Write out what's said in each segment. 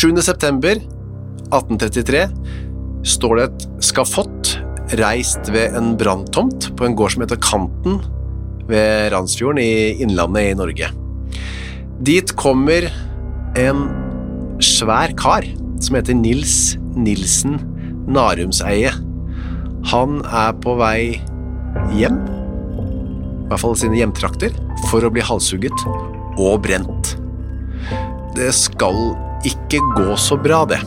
September 1833 står det et skafott reist ved en branntomt på en gård som heter Kanten ved Randsfjorden i Innlandet i Norge. Dit kommer en svær kar som heter Nils Nilsen Narumseie. Han er på vei hjem, i hvert fall sine hjemtrakter, for å bli halshugget og brent. Det skal ikke gå så bra, det.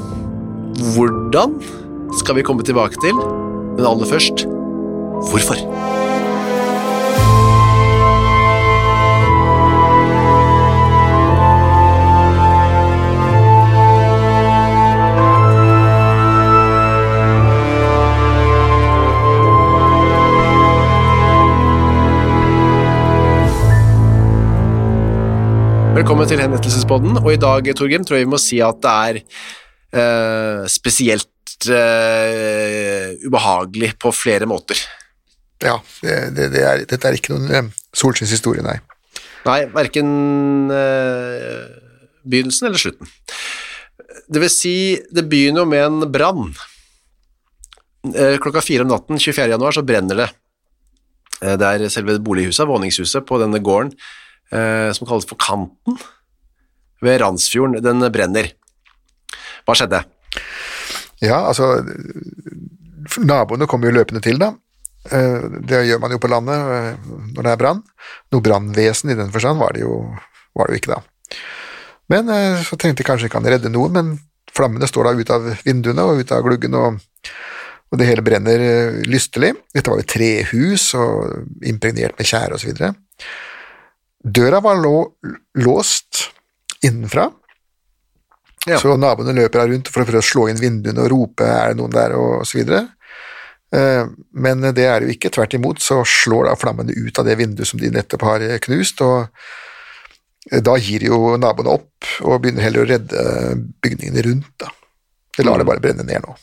Hvordan skal vi komme tilbake til, men aller først hvorfor? Velkommen til Henrettelsespodden, og i dag, Torgrim, tror jeg vi må si at det er eh, spesielt eh, ubehagelig på flere måter. Ja, det, det, det er, dette er ikke noen eh, solskinnshistorie, nei. Nei, hverken eh, begynnelsen eller slutten. Det vil si, det begynner jo med en brann. Klokka fire om natten 24. januar så brenner det. Det er selve bolighuset, våningshuset på denne gården som kalles for Kanten ved Randsfjorden. Den brenner. Hva skjedde? Ja, altså Naboene kommer jo løpende til, da. Eh, Det gjør man jo på landet eh, når det er brann. Noe brannvesen i den forstand var det jo, var det jo ikke da. Men eh, så tenkte jeg kanskje ikke han redde noen, men flammene står da ut av vinduene og ut av gluggen, og, og det hele brenner eh, lystelig. Dette var jo trehus og impregnert med tjære og så videre. Døra var lå, låst innenfra, Ja. så naboene løper her rundt for å prøve å slå inn vinduene og rope 'er det noen der?' og så videre. Eh, Men det er det jo ikke. Tvert imot så slår da flammene ut av det vinduet som de nettopp har eh, knust, og eh, da gir jo naboene opp og begynner heller å redde bygningene rundt. da. De lar det bare brenne ned nå.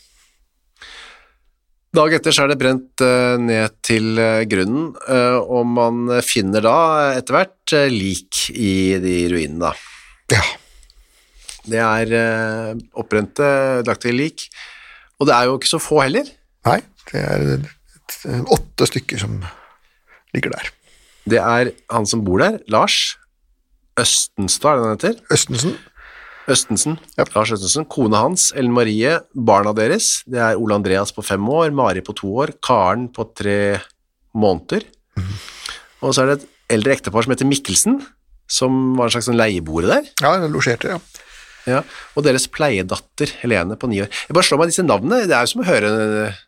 Dag etter så er det brent eh, ned til eh, grunnen, eh, og man finner da etter hvert lik i de ruinene. Ja, Det er oppbrente, lagt til lik, og det er jo ikke så få heller. nei, det er åtte stykker som ligger der. Det er han som bor der, Lars Østenstad, er det han heter? Østensen, Østensen. Ja. Lars Østensen. Kone hans, Ellen Marie, barna deres. Det er Ole Andreas på fem år, Mari på to år, Karen på tre måneder. Mm. Og så er det et eldre ektepar som heter Mikkelsen, som var en slags sånn leieboere der. ja, losjerte, ja. Ja, og deres pleiedatter Helene på ni år. Jeg bare slår meg disse navnene, det er jo som å høre en,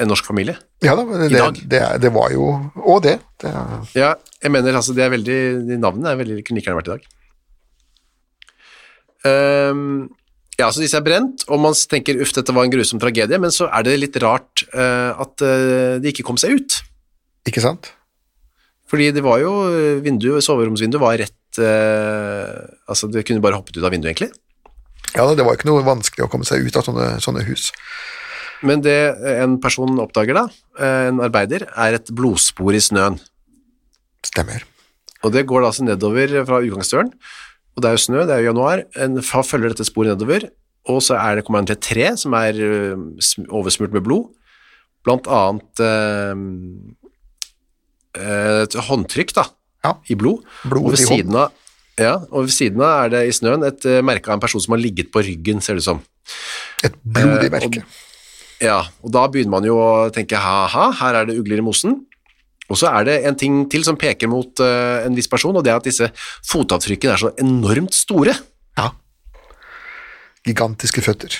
en norsk familie. Ja da, det, det, det var jo Og det. det er, Ja, jeg mener altså, det er veldig, de navnene er veldig kunne like gjerne vært i dag. Ehm, ja, så disse er brent, og man tenker uff, dette var en grusom tragedie, men så er det litt rart uh, at uh, de ikke kom seg ut. ikke sant? Fordi det var jo vinduet, soveromsvinduet var rett uh, Altså, det kunne bare hoppet ut av vinduet, egentlig. Ja, Det var ikke noe vanskelig å komme seg ut av sånne, sånne hus. Men det en person oppdager da, eh, en arbeider, er et blodspor i snøen. Stemmer. Og det går da altså nedover fra utgangsdøren, og det er jo snø, det er jo januar, en følger dette sporet nedover, og så er det, kommer han til et tre som er oversmurt med blod, blant annet eh, et håndtrykk da, Ja. i blod, Blod og ved siden av, Ja, og ved siden av er det i snøen et eh, merke av en person som har ligget på ryggen, ser det ut som. Et blodig Eh, merke. Ja, og da begynner man jo å tenke ha-ha, her er det ugler i mosen. Og så er det en ting til som peker mot uh, en viss person, og det er at disse fotavtrykkene er så enormt store. Ja. Gigantiske føtter.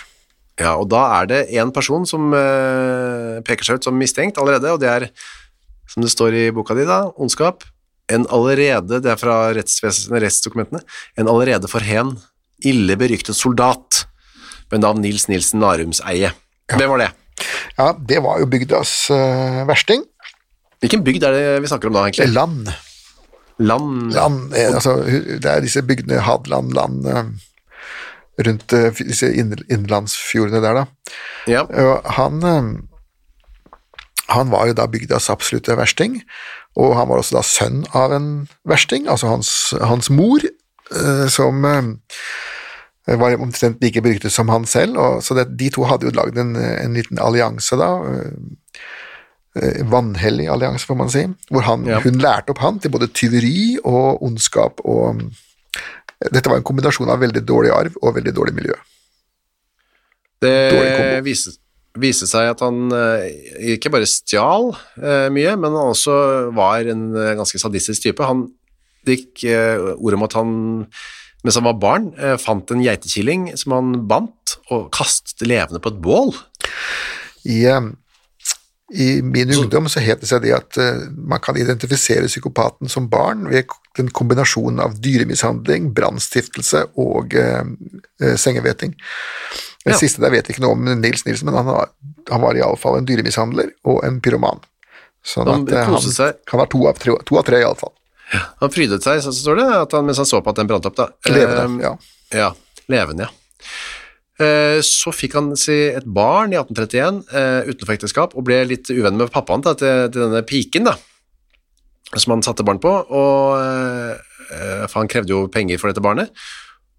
Ja, og da er det en person som uh, peker seg ut som mistenkt allerede, og det er, som det står i boka di da, ondskap, en allerede, det er fra rettsdokumentene, en allerede for hen ille beryktet soldat med navn Nils Nilsen Narumseie. Hvem var det? Ja, det var jo bygdas uh, versting. Hvilken bygd er det vi snakker om da, egentlig? Land. Land. land eh, altså, det er disse bygdene Hadeland, land eh, rundt eh, disse innenlandsfjordene der, da. Ja, han, han var jo da bygdas absolutte versting, og han var også da sønn av en versting, altså hans, hans mor, som var omtrent like beryktet som han selv, og, så det, de to hadde jo lagd en, en liten allianse da, vannhellig allianse, får man si, hvor han, Ja. hun lærte opp han til både tyveri og ondskap, og dette var en kombinasjon av veldig dårlig arv og veldig dårlig miljø. Det kombo. viste, viste seg at han eh, ikke bare stjal eh, mye, men han også var en eh, ganske sadistisk type. Han det gikk eh, ord om at han, mens han var barn, eh, fant en geitekilling som han bandt og kastet levende på et bål. I, eh, I min ungdom så het det seg det at eh, man kan identifisere psykopaten som barn ved den kombinasjonen av dyremishandling, brannstiftelse og eh, eh, sengeveting. Det Ja. siste der vet jeg ikke noe om Nils Nilsen, men han var, han var iallfall en dyremishandler og en pyroman. Sånn Han at eh, han seg. kan være to av tre, to av tre iallfall. Han frydet seg, så står det, han, mens han så på at den brant opp. Da. Levende, Eh, ja. Ja, levende, ja. Eh, Så fikk han si et barn i 1831 eh, utenfor ekteskap, og ble litt uvenn med pappaen til, til denne piken da, som han satte barn på, og, eh, for han krevde jo penger for dette barnet.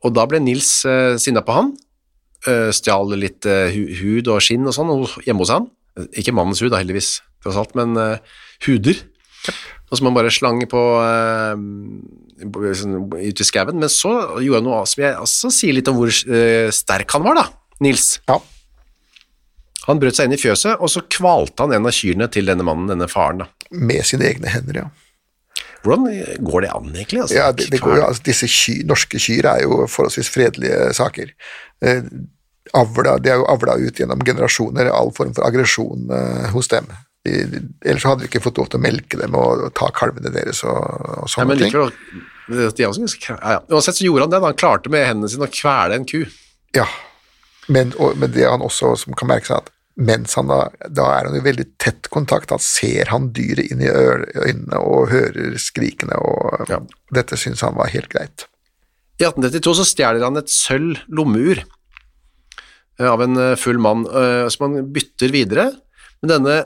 Og da ble Nils sinna på han, stjal litt hud og skinn og sånn hjemme hos han. Ikke mannens hud da, heldigvis, tross alt, men huder. huder. Og som han bare slang på uh, på- sånn, ut i skauen. Men så gjorde han noe som jeg også sier litt om hvor uh, sterk han var, da, Nils. Ja. Han brøt seg inn i fjøset, og så kvalte han en av kyrne til denne mannen, denne faren. da. Med sine egne hender, ja. Hvordan går det an, egentlig? Altså, Ja, det, det går altså, disse ky, norske kyr er jo forholdsvis fredelige saker. Eh, avla, de er jo avla ut gjennom generasjoner all form for aggresjon eh, hos dem. De, de, ellers hadde vi ikke fått lov til å melke dem og, og ta kalvene deres og, og Nei, sånne men ting. likevel, de er også ja, ja. Uansett så gjorde han det, han klarte med hendene sine å kvele en ku. Ja, men, og, men det han også som kan merke seg at mens han da, da er han i veldig tett kontakt, da ser han dyret inn i øynene og hører skrikene, og Ja. dette syns han var helt greit. I 1832 så stjeler han et sølv lommeur eh, av en eh, full mann, eh, som han bytter videre. Men denne,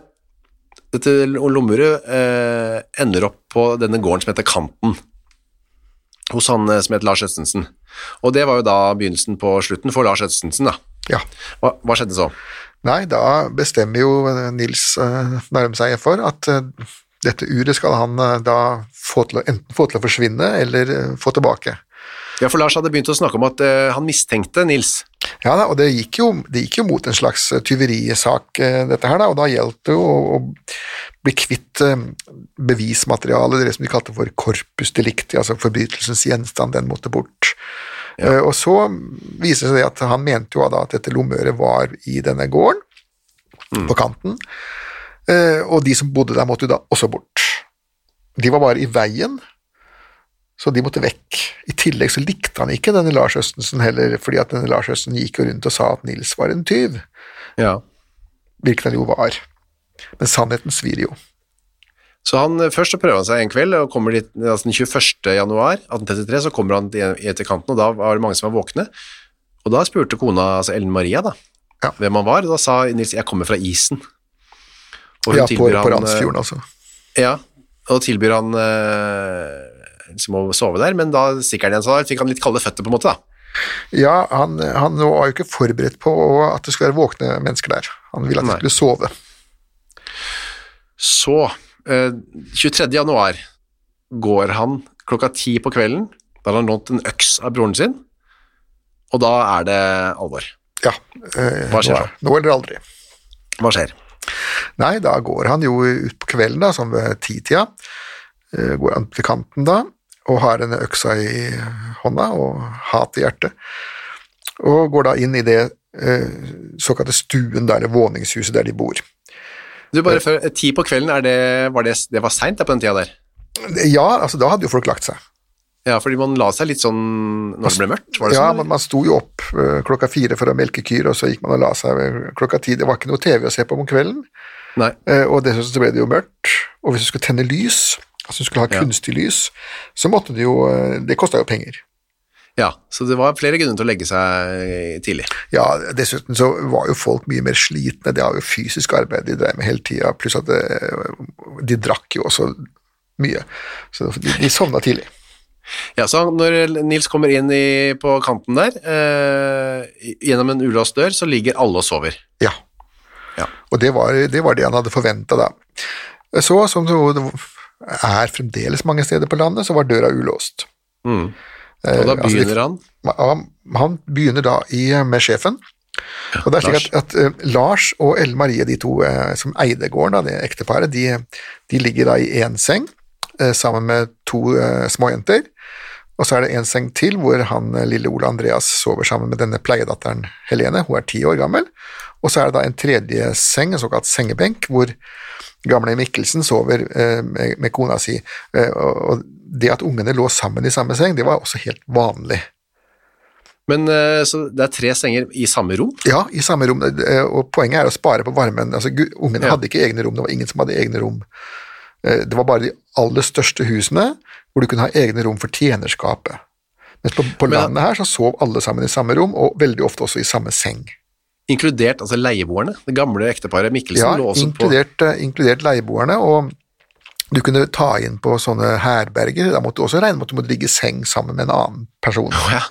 dette Lommerud eh, ender opp på denne gården som heter Kanten, hos han eh, som heter Lars Østensen. Og det var jo da begynnelsen på slutten for Lars Østensen, da. Ja. Hva, hva skjedde så? Nei, da bestemmer jo eh, Nils uh, seg for at eh, dette uret skal han eh, da få til enten få til å forsvinne eller eh, få tilbake. Ja, for Lars hadde begynt å snakke om at uh, han mistenkte Nils. Ja da, og det gikk jo, det gikk jo mot en slags eh, tyverisak, uh, dette her, da, og da gjaldt det jo å, å bli kvitt uh, bevismaterialet, det som de kalte for corpus delicti, altså forbrytelsens gjenstand, den måtte bort. Eh, Og så viser det seg at han mente jo da at dette lommøret var i denne gården, på kanten, og de som bodde der måtte jo da også bort. De var bare i veien, så de måtte vekk. I tillegg så likte han ikke denne Lars Østensen heller, fordi at denne Lars Østensen gikk jo rundt og sa at Nils var en tyv, Ja. hvilket han jo var. Men sannheten svir jo. Så han, eh, først så prøver han seg en kveld, og kommer dit, altså den 21. januar 1833, så kommer han til- etter kanten, og da var det mange som var våkne. Og da spurte kona, altså Ellen Maria, da, Ja. hvem han var, og da sa Nils, jeg kommer fra isen. Ja, på, på eh, Randsfjorden, altså. Ja, og tilbyr han eh, liksom å sove der, men da stikker han igjen, så da fikk han litt kalde føtter på en måte, da. Ja, han, han var jo ikke forberedt på at det skulle være våkne mennesker der. Han ville at de skulle sove. Så, eh, 23. januar går han klokka ti på kvelden, Da har han lånt en øks av broren sin, og da er det alvor. Ja. eh, Hva skjer nå, nå eller aldri. Hva skjer? Nei, da går han jo ut på kvelden, da, som ved titida. Eh, Går han til kanten da, og har denne øksa i hånda og hat i hjertet. Og går da inn i det eh, såkalte stuen, der, eller våningshuset der de bor. Du, bare før, eh, Ti på kvelden, det, var det, det var seint på den tida der? Ja, altså da hadde jo folk lagt seg. Ja, fordi man la seg litt sånn når det ble mørkt? Var det ja, sånn? man, man sto jo opp eh, klokka fire for å melke kyr, og så gikk man og la seg klokka ti. Det var ikke noe TV å se på om kvelden, Nei. eh, og dessuten så ble det jo mørkt. Og hvis du skulle tenne lys, altså skulle ha Ja. kunstig lys, så måtte det jo eh, Det kosta jo penger. Ja, så det var flere grunner til å legge seg eh, tidlig. Ja, dessuten så var jo folk mye mer slitne, det var jo fysisk arbeid de drev med hele tida, pluss at det, de drakk jo også mye. Så de, de sovna tidlig. Ja, så når Nils kommer inn i, på kanten der, eh, gjennom en ulåst dør, så ligger alle og sover. Ja. Ja. Og det var, det var det han hadde forventa, da. Så, som er fremdeles mange steder på landet, så var døra ulåst. Mm. Og da Eh, altså, begynner han Han, begynner da i, med sjefen. Og det er slik at, at eh, Lars og Ellen Marie, de to eh, som eide gården, da, det ekteparet, de, de ligger da i én seng eh, sammen med to uh, småjenter. Og så er det en seng til hvor han eh, lille Ole Andreas sover sammen med denne pleiedatteren Helene, hun er ti år gammel. Og så er det da en tredje seng, en såkalt sengebenk, hvor gamle Mikkelsen sover eh, med, med kona si. Eh, og, det at ungene lå sammen i samme seng, det var også helt vanlig. Men så det er tre senger i samme rom? Ja, i samme rom, og poenget er å spare på varmen. Altså, ungene Ja. hadde ikke egne rom, det var ingen som hadde egne rom. Det var bare de aller største husene hvor du kunne ha egne rom for tjenerskapet. Mens på, på Men- landet her så sov alle sammen i samme rom, og veldig ofte også i samme seng. Inkludert altså leieboerne? Det gamle ekteparet Mikkelsen Ja, lå også inkludert, eh, inkludert leieboerne, og du kunne ta inn på sånne herberger, da måtte du også regne med at du måtte ligge i seng sammen med en annen person. Oh, ja.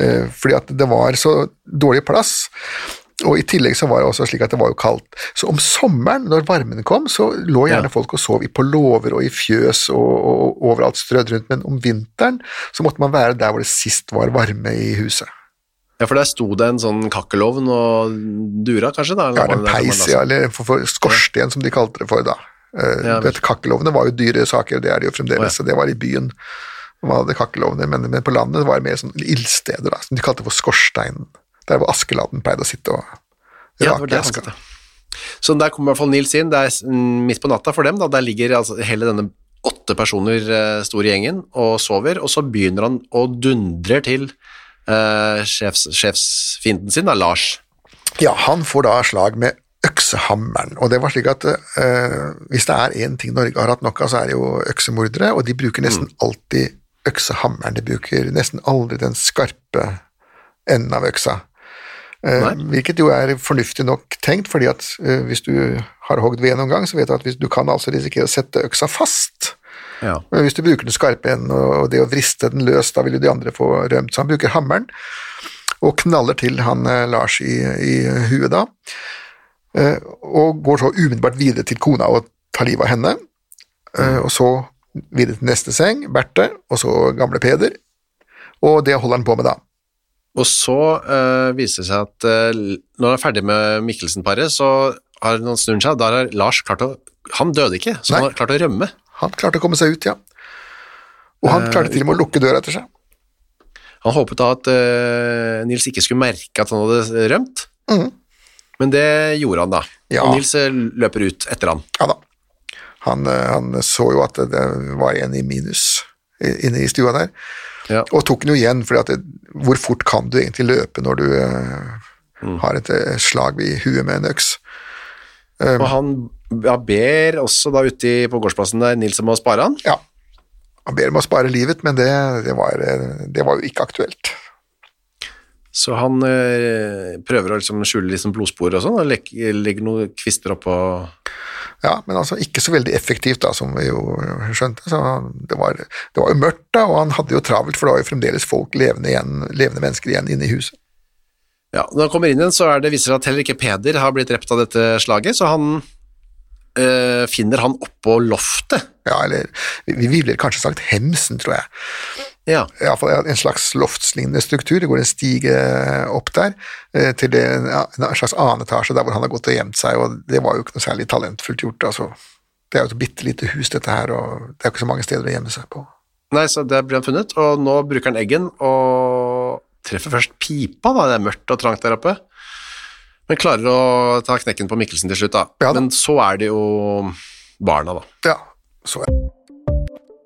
Eh, fordi at det var så dårlig plass. Og i tillegg så var det også slik at det var jo kaldt. Så om sommeren, når varmen kom, så lå gjerne Ja. folk og sov i på låver og i fjøs og, og, og overalt strødd rundt, men om vinteren så måtte man være der hvor det sist var varme i huset. ja, for der sto det en sånn kakkelovn og dura, kanskje? da? Ja, en peis, ja, eller for, for skorsten som de kalte det for da. Uh, Ja, kakkelovner var jo dyre saker, det er det jo fremdeles, ja. så det var i byen. Man hadde kakkelovner, men, men på landet var det mer sånn ildsteder, da, som de kalte for skorsteinen. Der hvor Askeladden pleide å sitte og Ja, det rake det aska. Så der kommer i hvert fall Nils inn. Det er midt på natta for dem. da, Der ligger altså hele denne åtte personer eh, store gjengen og sover, og så begynner han å dundre til eh, sjefs, sjefsfienden sin, da, Lars. Ja, han får da slag med øksehammeren, og det var slik at uh, hvis det er én ting Norge har hatt nok av, så er det jo øksemordere, og de bruker nesten alltid øksehammeren, de bruker nesten aldri den skarpe enden av øksa. Eh, Nei. hvilket jo er fornuftig nok tenkt, fordi at eh, hvis du har hogd ved noen gang, så vet du at hvis, du kan altså risikere å sette øksa fast. Ja. Men hvis du bruker den skarpe enden og det å vriste den løs, da vil jo de andre få rømt. Så han bruker hammeren og knaller til han eh, Lars i, i huet da, og går så umiddelbart videre til kona og tar livet av henne, eh, og så videre til neste seng, Berthe, og så gamle Peder, og det holder han på med da. Og så uh, viser det seg at uh, når han er ferdig med Mikkelsen-paret, så har han snur seg, da har Lars klart å Han døde ikke, så Nei. han har klart å rømme. Han klarte å komme seg ut, ja. Og han klarte til og med å lukke døra etter seg. Han håpet da at uh, Nils ikke skulle merke at han hadde rømt, mm. men det gjorde han da. Ja. Og Nils eh, løper ut etter han. Ja da. Han, eh, han så jo at det- det var en i minus inne i stua der, Ja. og tok den jo igjen, for hvor fort kan du egentlig løpe når du eh, Mm. har et eh, slag i huet med en øks? Um, Og han ja, ber også da ute på gårdsplassen der Nils om å spare han. Ja. Han ber om å spare livet, men det, det, var, eh, det var jo ikke aktuelt. Så han eh, prøver å liksom skjule liksom blodspor og sånn, og legger noen kvister oppå Ja, men altså ikke så veldig effektivt, da, som vi jo skjønte. Så det var, det var jo mørkt, da, og han hadde jo travelt, for det var jo fremdeles folk, levende, igjen, levende mennesker igjen inne i huset. Ja, når han kommer inn igjen, så er det, viser at heller ikke Peder har blitt drept av dette slaget, så han øh, finner han oppå loftet. Ja, eller vi vi ville kanskje sagt hemsen, tror jeg. Ja. Iallfall en slags loftslignende struktur. Det går en stige opp der eh, til det, en slags annen etasje der hvor han har gått og gjemt seg, og det var jo ikke noe særlig talentfullt gjort. altså. Det er jo et bitte lite hus, dette her, og det er ikke så mange steder å gjemme seg på. Nei, så der blir han funnet, og nå bruker han eggen og treffer først pipa, da. Det er mørkt og trangt der oppe. Men klarer å ta knekken på Mikkelsen til slutt, da. Ja da. Men så er det jo barna, da. Ja, så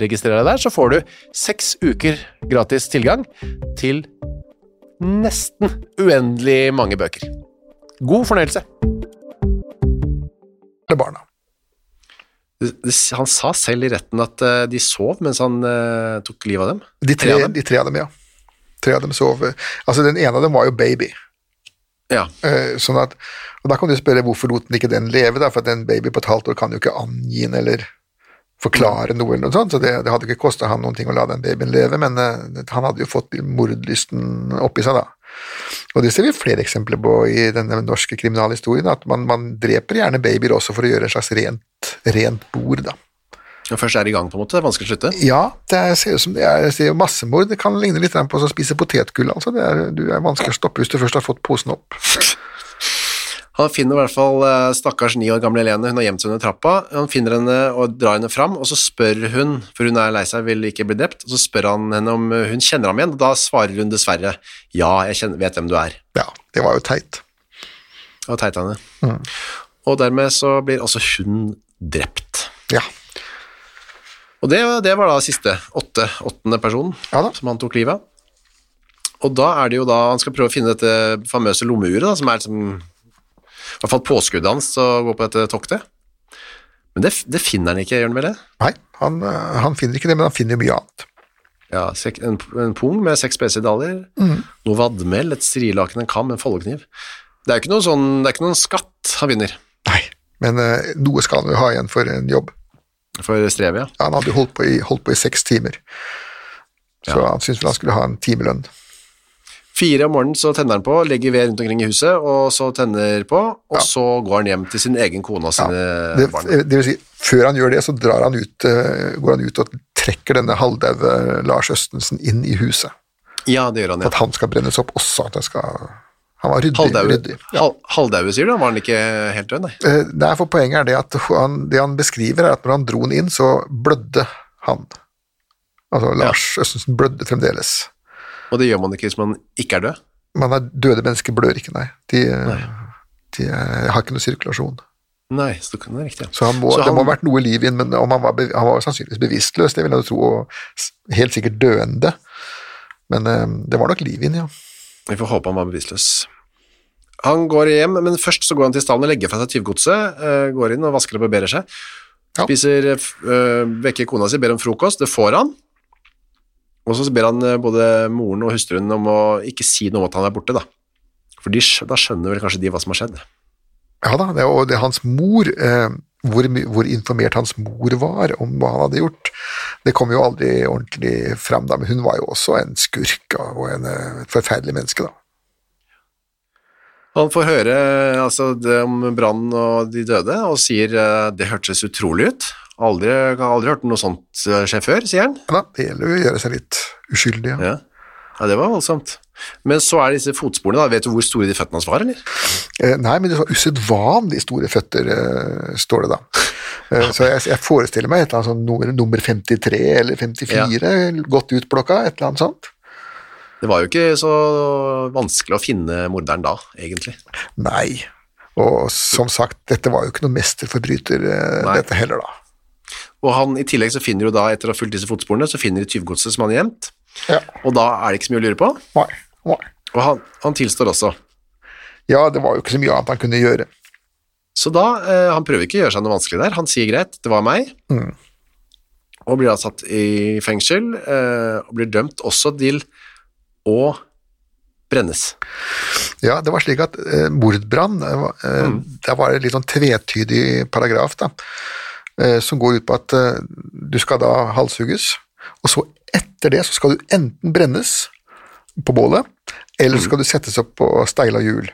registrer deg der, så får du seks uker gratis tilgang til nesten uendelig mange bøker. God fornøyelse. Eller barna. Han sa selv i retten at eh, de sov mens han uh, tok livet av dem. De tre, de tre av dem, ja. Tre av dem sov. Altså, den ene av dem var jo baby. Ja. Eh, sånn at, og Da kan du spørre hvorfor lot den ikke den leve, da, for at en baby på et halvt år kan jo ikke angi en eller forklare noe, eller noe sånt, så det, det hadde ikke kosta han noen ting å la den babyen leve, men uh, han hadde jo fått mordlysten oppi seg, da. Og det ser vi flere eksempler på i denne norske kriminalhistorien, at man, man dreper gjerne babyer også for å gjøre en slags rent, rent bord, da. Når først er det i gang, på en måte, det er vanskelig å slutte? Ja, det er, ser ut som det er, det er massemord. Det kan ligne litt på å spise potetgull, altså. Det er, du er vanskelig å stoppe hvis du først har fått posen opp. Han finner i hvert fall eh, stakkars ni år gamle Helene, hun har gjemt seg under trappa. Han finner henne og drar henne fram, og så spør hun, for hun er lei seg, vil ikke bli drept, og så spør han henne om hun kjenner ham igjen, og da svarer hun dessverre ja, jeg kjenner, vet hvem du er. Ja, det var jo teit. Det var teit henne. Mm. Og dermed så blir også hun drept. Ja. Og det, det var da siste, åtte, åttende personen ja som han tok livet av. Og da er det jo da han skal prøve å finne dette famøse lommeuret, da, som er liksom hvert fall påskuddet hans å gå på dette toktet. Men det, det finner han ikke, gjør han vel det? Nei, han, eh, han, finner ikke det, men han finner mye annet. Ja, en, en pung med seks spesidaler, mm. noe vadmel, et strilaken, en kam, en foldekniv. Det er jo ikke sånn, det er ikke noen skatt han vinner. Nei, men uh, noe skal han jo ha igjen for en jobb. For strevet, ja. ja han hadde holdt, holdt på i, seks timer, så ja. han syntes vel han skulle ha en timelønn. Fire om morgenen så tenner han på, legger ved rundt omkring i huset, og så tenner på, og så går han hjem til sin egen kone og sine Det, barn. det vil si, før han gjør det, så drar han ut, eh, går han ut og trekker denne halvdaue Lars Østensen inn i huset. Ja, det gjør han, ja. For at han skal brennes opp også. At han skal, han var ryddig. Halvdaue, ryddig. Ja. Halvdaue, sier du? Var han ikke helt død, nei? Eh, Nei, for poenget er det at han, det han beskriver, er at når han dro den inn, så blødde han. Altså, Lars Østensen blødde fremdeles. Og det gjør man ikke hvis man ikke er død? Man er døde mennesker blør ikke, nei. De, de eh, har ikke noe sirkulasjon. Nei, så det være riktig. Så, han må, Så det må ha vært noe liv i den, men om han var, han var sannsynligvis bevisstløs, det vil jeg tro, og helt sikkert døende. Men eh, det var nok liv i den, ja. Vi får håpe han var bevisstløs. Han går hjem, men først så går han til stallen og legger fra seg tyvgodset, eh, går inn og vasker og barberer seg, Ja. spiser, eh, vekker kona si, ber om frokost, det får han, og så ber han eh, både moren og hustruen om å ikke si noe om at han er borte da. For de, da skjønner vel kanskje de hva som har skjedd. Ja da, det, og det hans mor, eh, hvor, hvor informert hans mor var om hva han hadde gjort, det kom jo aldri ordentlig fram da, men hun var jo også en skurk og en, eh, et forferdelig menneske da. Han får høre altså, det om brannen og de døde, og sier eh, det hørtes utrolig ut. Aldri, jeg har aldri hørt noe sånt eh, skje før, sier han. Ja, det gjelder jo å gjøre seg litt uskyldig, ja. Ja. ja, det var voldsomt. Men så er disse fotsporene, da. Vet du hvor store de føttene hans var, eller? Eh, nei, men det var usedvanlig store føtter, eh, står det da. Eh, så jeg, jeg forestiller meg et eller annet sånn nummer, nummer 53 eller 54, godt utplukka, et eller annet sånt. Det var jo ikke så vanskelig å finne morderen da, egentlig. Nei, og som sagt, dette var jo ikke noe mesterforbryter, eh, dette heller da. Og han, i tillegg så finner jo da, etter å ha fulgt disse fotsporene, så finner de tyvgodset som han har gjemt. Ja, Og da er det ikke så mye å lure på. nei, nei. Og han, han tilstår også. Ja, det var jo ikke så mye annet han kunne gjøre. Så da, eh, han prøver ikke å gjøre seg noe vanskelig der. Han sier greit, det var meg. Og blir da satt i fengsel, eh, og blir dømt også til å brennes. Ja, det var slik at eh, mordbrann, eh, var- eh, der var det litt sånn tvetydig paragraf da, som går ut på at eh, du skal da halshugges, og så etter det så skal du enten brennes på bålet, eller så skal du settes opp på steila hjul.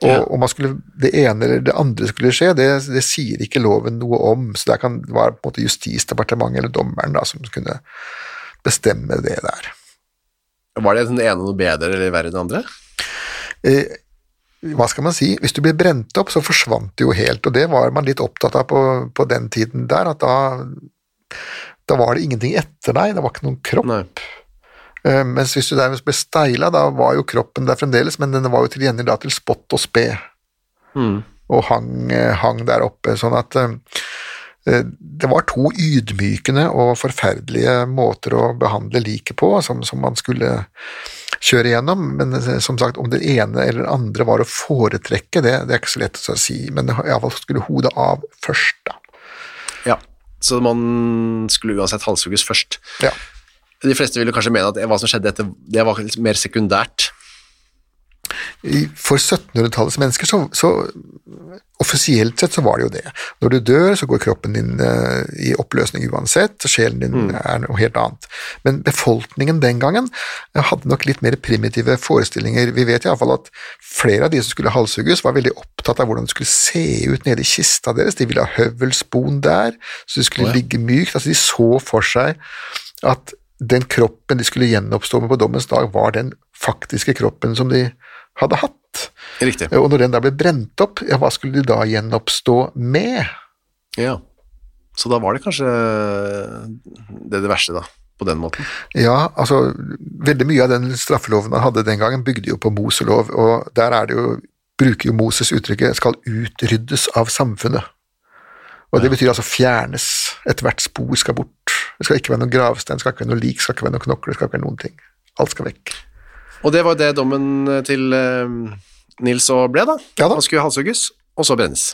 Og Ja. om man skulle, det ene eller det andre skulle skje, det, det sier ikke loven noe om, så det kan være på en måte justisdepartementet eller dommeren da, som kunne bestemme det der. Var det den ene noe bedre eller verre enn det andre? eh, hva skal man si, hvis du ble brent opp, så forsvant det jo helt, og det var man litt opptatt av på, på den tiden der, at da, da var det ingenting etter deg, det var ikke noen kropp. Nei. Eh, mens hvis du dermed ble steila, da var jo kroppen der fremdeles, men den var jo til gjengjeld da til spott og spe, Mm. og hang, eh, hang der oppe, sånn at eh, det var to ydmykende og forferdelige måter å behandle liket på, som, som man skulle kjøre gjennom. men eh, som sagt, om det ene eller det andre var å foretrekke, det, det er ikke så lett å si, men iallfall skulle hodet av først, da. Ja, så man skulle uansett halshugges først. Ja. De fleste ville kanskje mene at hva som skjedde etter, det var litt mer sekundært. For 1700-tallets mennesker så, så offisielt sett så var det jo det. Når du dør, så går kroppen din uh, i oppløsning uansett, og sjelen din er noe helt annet. Men befolkningen den gangen eh, hadde nok litt mer primitive forestillinger. Vi vet iallfall at flere av de som skulle halshugges, var veldig opptatt av hvordan det skulle se ut nede i kista deres. De ville ha høvelspon der, så det skulle oh, ja. ligge mykt. Altså, de så for seg at den kroppen de skulle gjenoppstå med på dommens dag, var den faktiske kroppen som de hadde hatt. Riktig. Og når den da ble brent opp, ja, hva skulle de da gjenoppstå med? Ja. Så da var det kanskje det, det verste, da, på den måten. Ja, altså, veldig mye av den straffeloven man hadde den gangen, bygde jo på Moselov, og der er det jo, bruker jo Moses uttrykket 'skal utryddes av samfunnet'. Og det betyr altså fjernes. Ethvert spor skal bort. Det skal ikke være noen gravstein, skal ikke være noe lik, skal ikke være noen knokler, skal ikke være noen ting. Alt skal vekk. Og det var det dommen til eh, Nils og ble, da. Ja da. Han skulle halshugges, og så brennes.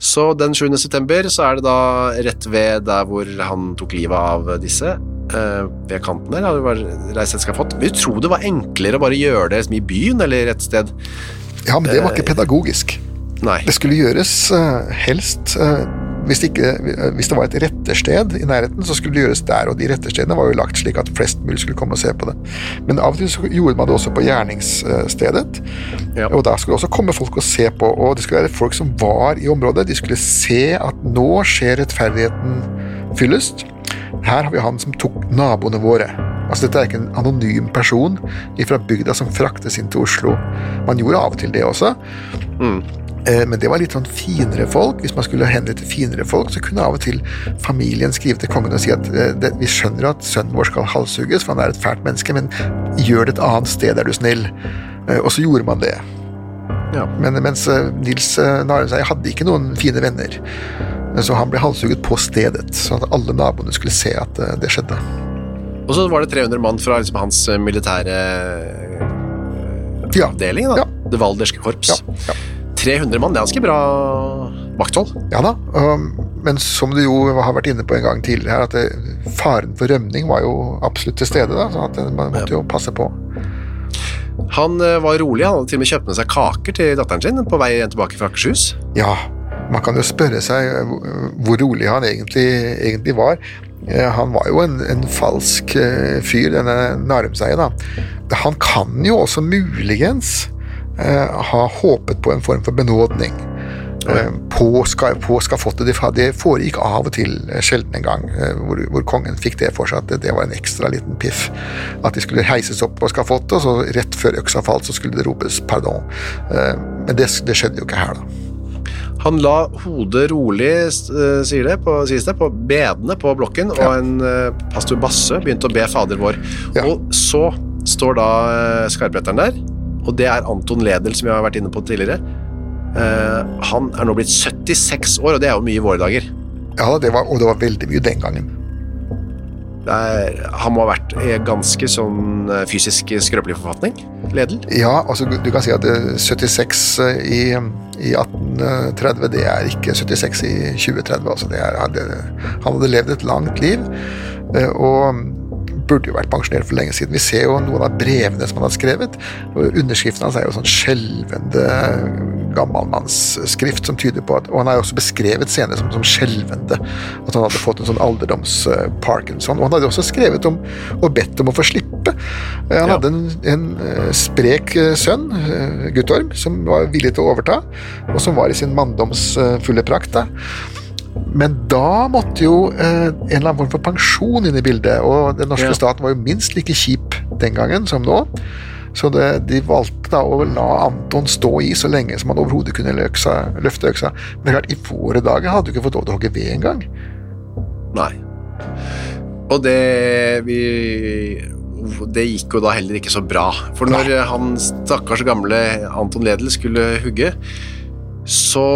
Så den 7. september så er det da rett ved der hvor han tok livet av disse, eh, ved kanten der, hadde det reist et skafott. Vil du det var enklere å bare gjøre det i byen, eller et sted? Ja, men det var ikke pedagogisk. Nei. Det skulle gjøres eh, helst hvis, ikke, hvis det var et rettersted i nærheten, så skulle det gjøres der, og de retterstedene var jo lagt slik at flest mulig skulle komme og se på det. Men av og til så gjorde man det også på gjerningsstedet, Ja. og da skulle det også komme folk og se på, og det skulle være folk som var i området, de skulle se at nå skjer rettferdigheten fyllest. Her har vi han som tok naboene våre. Altså Dette er ikke en anonym person fra bygda som fraktes inn til Oslo. Man gjorde av og til det også, Eh, Men det var litt sånn finere folk. Hvis man skulle henrette finere folk, så kunne av og til familien skrive til kongen og si at eh, vi skjønner at sønnen vår skal halshugges, for han er et fælt menneske, men gjør det et annet sted, er du snill. Eh, Og så gjorde man det. Ja. Men mens eh, Nils eh, Narumsei hadde ikke noen fine venner, Eh, så han ble halshugget på stedet, sånn at alle naboene skulle se at eh, det skjedde. Og så var det 300 mann fra liksom, hans eh, militære avdeling, da. Ja. Det valderske korps. Ja, ja. 300 mann, det er ganske bra vakthold. Ja da, um, men som du jo har vært inne på en gang tidligere her, at faren for rømning var jo absolutt til stede, da, så at man måtte jo passe på. Han eh, var rolig, han hadde til og med kjøpt med seg kaker til datteren sin på vei tilbake fra Akershus. Ja, man kan jo spørre seg eh, hvor- rolig han egentlig, egentlig var. Eh, Han var jo en, en falsk fyr, denne Narumseien. Han kan jo også muligens ha håpet på en form for benådning. Ja. På, på skafottet. Det, foregikk av og til, eh, sjelden en gang, eh, hvor, hvor kongen fikk det for seg at det, det var en ekstra liten piff. At de skulle heises opp på skafottet, og så rett før øksa falt, så skulle det ropes pardon. Eh, Men det, det skjedde jo ikke her, da. Han la hodet rolig, eh, sier det, på, sies det, på bedene på blokken, og Ja. en eh, pastor Basse begynte å be Fader vår. Ja. Og så står da eh, skarpretteren der, og det er Anton Ledel, som jeg har vært inne på tidligere. Eh, han er nå blitt 76 år, og det er jo mye i våre dager. Ja, det var, og det var veldig mye den gangen. Er, han må ha vært i ganske sånn eh, fysisk skrøpelig forfatning, Ledel. Ja, altså du kan si at eh, 76 i, i 1830, det er ikke 76 i 2030. Altså det er, han hadde levd et langt liv, eh, og burde jo vært pensjonert for lenge siden. Vi ser jo noen av brevene som han har skrevet, underskriften hans er jo sånn skjelvende gammalmannsskrift som tyder på at Og han er jo også beskrevet senere som, som skjelvende, at han hadde fått en sånn alderdoms-parkinson. Og han hadde også skrevet om og bedt om å få slippe. Eh, Han hadde en, en eh, sprek eh, sønn, eh, Guttorm, som var villig til å overta, og som var i sin manndoms eh, fulle prakt. da. Men da måtte jo eh, en eller annen form for pensjon inn i bildet, og den norske Ja. staten var jo minst like kjip den gangen som nå. Så det, de valgte da å la Anton stå i så lenge som han overhodet kunne løksa, løfte øksa. Men klart, i våre dager hadde du ikke fått lov til å hogge ved engang. Nei. Og det vi Det gikk jo da heller ikke så bra. For når han stakkars gamle Anton Ledel skulle hugge, så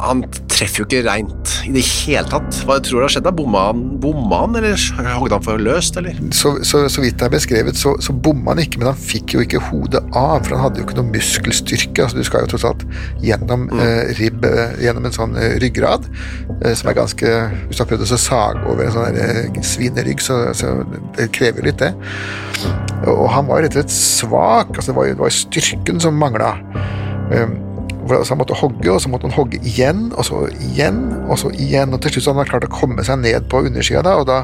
Han treffer jo ikke reint i det hele tatt. Hva tror du har skjedd? da? Bomma han, bomma han eller hogde han for løst, eller? Så, så, så vidt det er beskrevet, så, så bomma han ikke, men han fikk jo ikke hodet av, for han hadde jo ikke noe muskelstyrke. altså Du skal jo tross alt gjennom eh, ribb, eh, gjennom en sånn eh, ryggrad, eh, som er ganske Hvis du har prøvd å sage over en sånn eh, svinerygg, så, så det krever jo litt, det. Og han var jo rett og slett svak. altså Det var jo, det var styrken som mangla. Um, hvor altså han måtte hogge, og så måtte han hogge igjen, og så igjen, og så igjen. Og til slutt så hadde han klart å komme seg ned på undersida, og da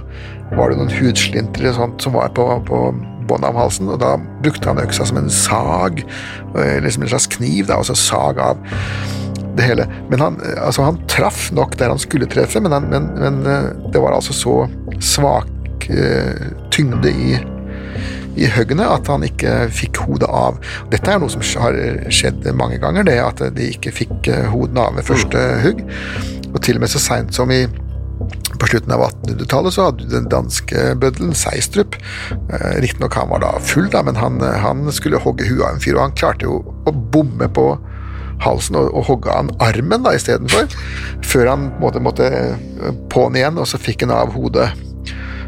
var det noen sånt som var på, på båndet av halsen, og da brukte han øksa som en sag, eh, liksom en slags kniv, da, og så sag av det hele. Men han, eh, altså, han traff nok der han skulle treffe, men, han, men, men eh, det var altså så svak tyngde i i høggene at han ikke fikk hodet av. Dette er noe som har skjedd mange ganger, det at de ikke fikk eh, hodene av ved første hugg. Og til og med så seint som i på slutten av 1800-tallet så hadde den danske bøddelen Seistrup. Eh, Riktignok han var da full, da, men han, han skulle hogge huet av en fyr, og han klarte jo å bomme på halsen og, og hogge av han armen da istedenfor, før han måtte, måtte eh, på'n igjen, og så fikk han av hodet.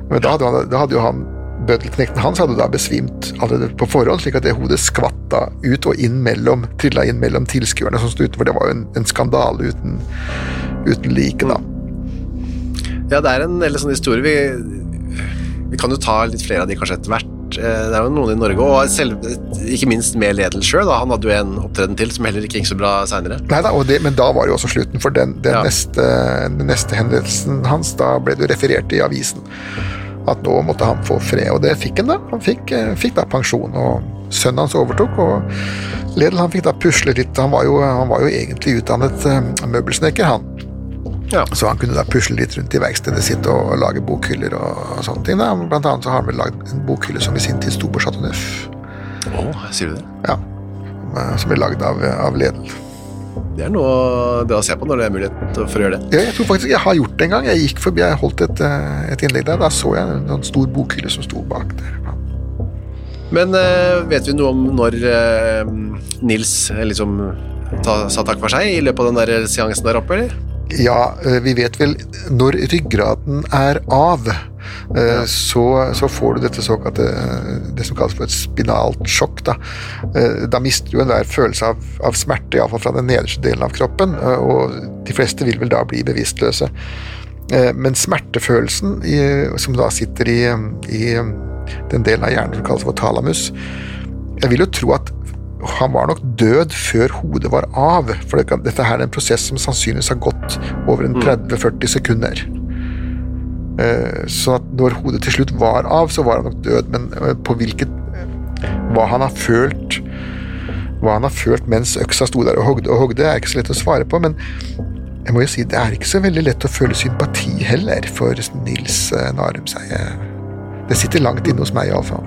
Men da hadde, han, da hadde jo han Bøddelknekten hans hadde da besvimt allerede på forhånd, slik at det hodet skvatta ut og inn mellom, trilla inn mellom tilskuerne som sto utenfor. Det var jo en, en skandale uten, uten like, da. Ja, det er en eller sånn historie. Vi, vi kan jo ta litt flere av de kanskje etter hvert. Eh, Det er jo noen i Norge, og selv, ikke minst med Ledel sjøl. Han hadde jo en opptreden til som heller ikke gikk så bra seinere. Men da var jo også slutten, for den, den, Ja. neste, den neste hendelsen hans, da ble det jo referert i avisen at nå måtte han få fred, og det fikk han da. Han fikk, eh, fikk da pensjon, og sønnen hans overtok, og Ledel han fikk da pusle litt. Han var jo, han var jo egentlig utdannet eh, møbelsnekker, han. Ja. Så han kunne da pusle litt rundt i verkstedet sitt og lage bokhyller og, og sånne ting. Da. Blant annet så har han vel lagd en bokhylle som i sin tid sto på Chateau Neuf. Oh, sier du det? Ja. Som ble lagd av, av Ledel. Det er noe det å se på når det er mulighet for å gjøre det. Ja, jeg tror faktisk jeg har gjort det en gang. Jeg gikk forbi, jeg holdt et, eh, et innlegg der. Da så jeg en, en stor bokhylle som sto bak der. Men eh, vet vi noe om når eh, Nils eh, liksom ta, sa takk for seg i løpet av den der seansen der oppe, eller? Ja, eh, vi vet vel når ryggraden er av, så, så får du dette såkalte eh, det som kalles for et spinalt sjokk. Da, Eh, da mister du enhver følelse av, av smerte, iallfall fra den nederste delen av kroppen, eh, og de fleste vil vel da bli bevisstløse. Eh, Men smertefølelsen, i, som da sitter i, i den delen av hjernen som kalles for talamus Jeg vil jo tro at han var nok død før hodet var av, for dette her er en prosess som sannsynligvis har gått over en 30-40 sekunder. Eh, Så når hodet til slutt var av, så var han nok død, men eh, på hvilket Hva han har følt hva han har følt mens øksa sto der og hogde og hogde, er ikke så lett å svare på, men jeg må jo si det er ikke så veldig lett å føle sympati heller for Nils Narum. Det sitter langt inne hos meg, iallfall.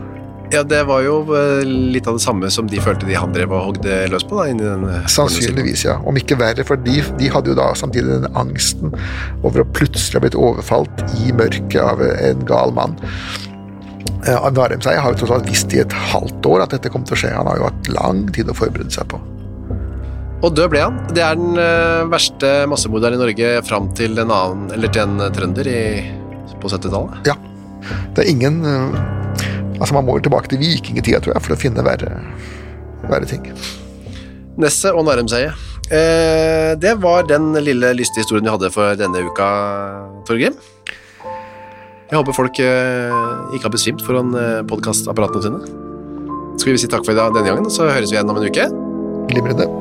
Ja, det var jo eh, litt av det samme som de følte de han drev og hogde løs på, da, eh, Sannsynligvis, ja. Om ikke verre, for de, de hadde jo da samtidig den angsten over å plutselig ha blitt overfalt i mørket av en gal mann. Varem seg har jo tross alt visst i et halvt år at dette kom til å skje. Han har jo hatt lang tid å forberede seg på. Og død ble han. Det er den eh, verste massemorderen i Norge fram til en annen, eller til en trønder i, på 70-tallet. Ja. Det er ingen eh, Altså, man må jo tilbake til vikingtida, tror jeg, for å finne verre, verre ting. Nesset og Narumseie. Eh, det var den lille lystige historien vi hadde for denne uka, Torgrim. Jeg håper folk eh, ikke har besvimt foran eh, podkastapparatene sine. Skal vi si takk for i dag denne gangen, så høres vi igjen om en uke. Glimrende.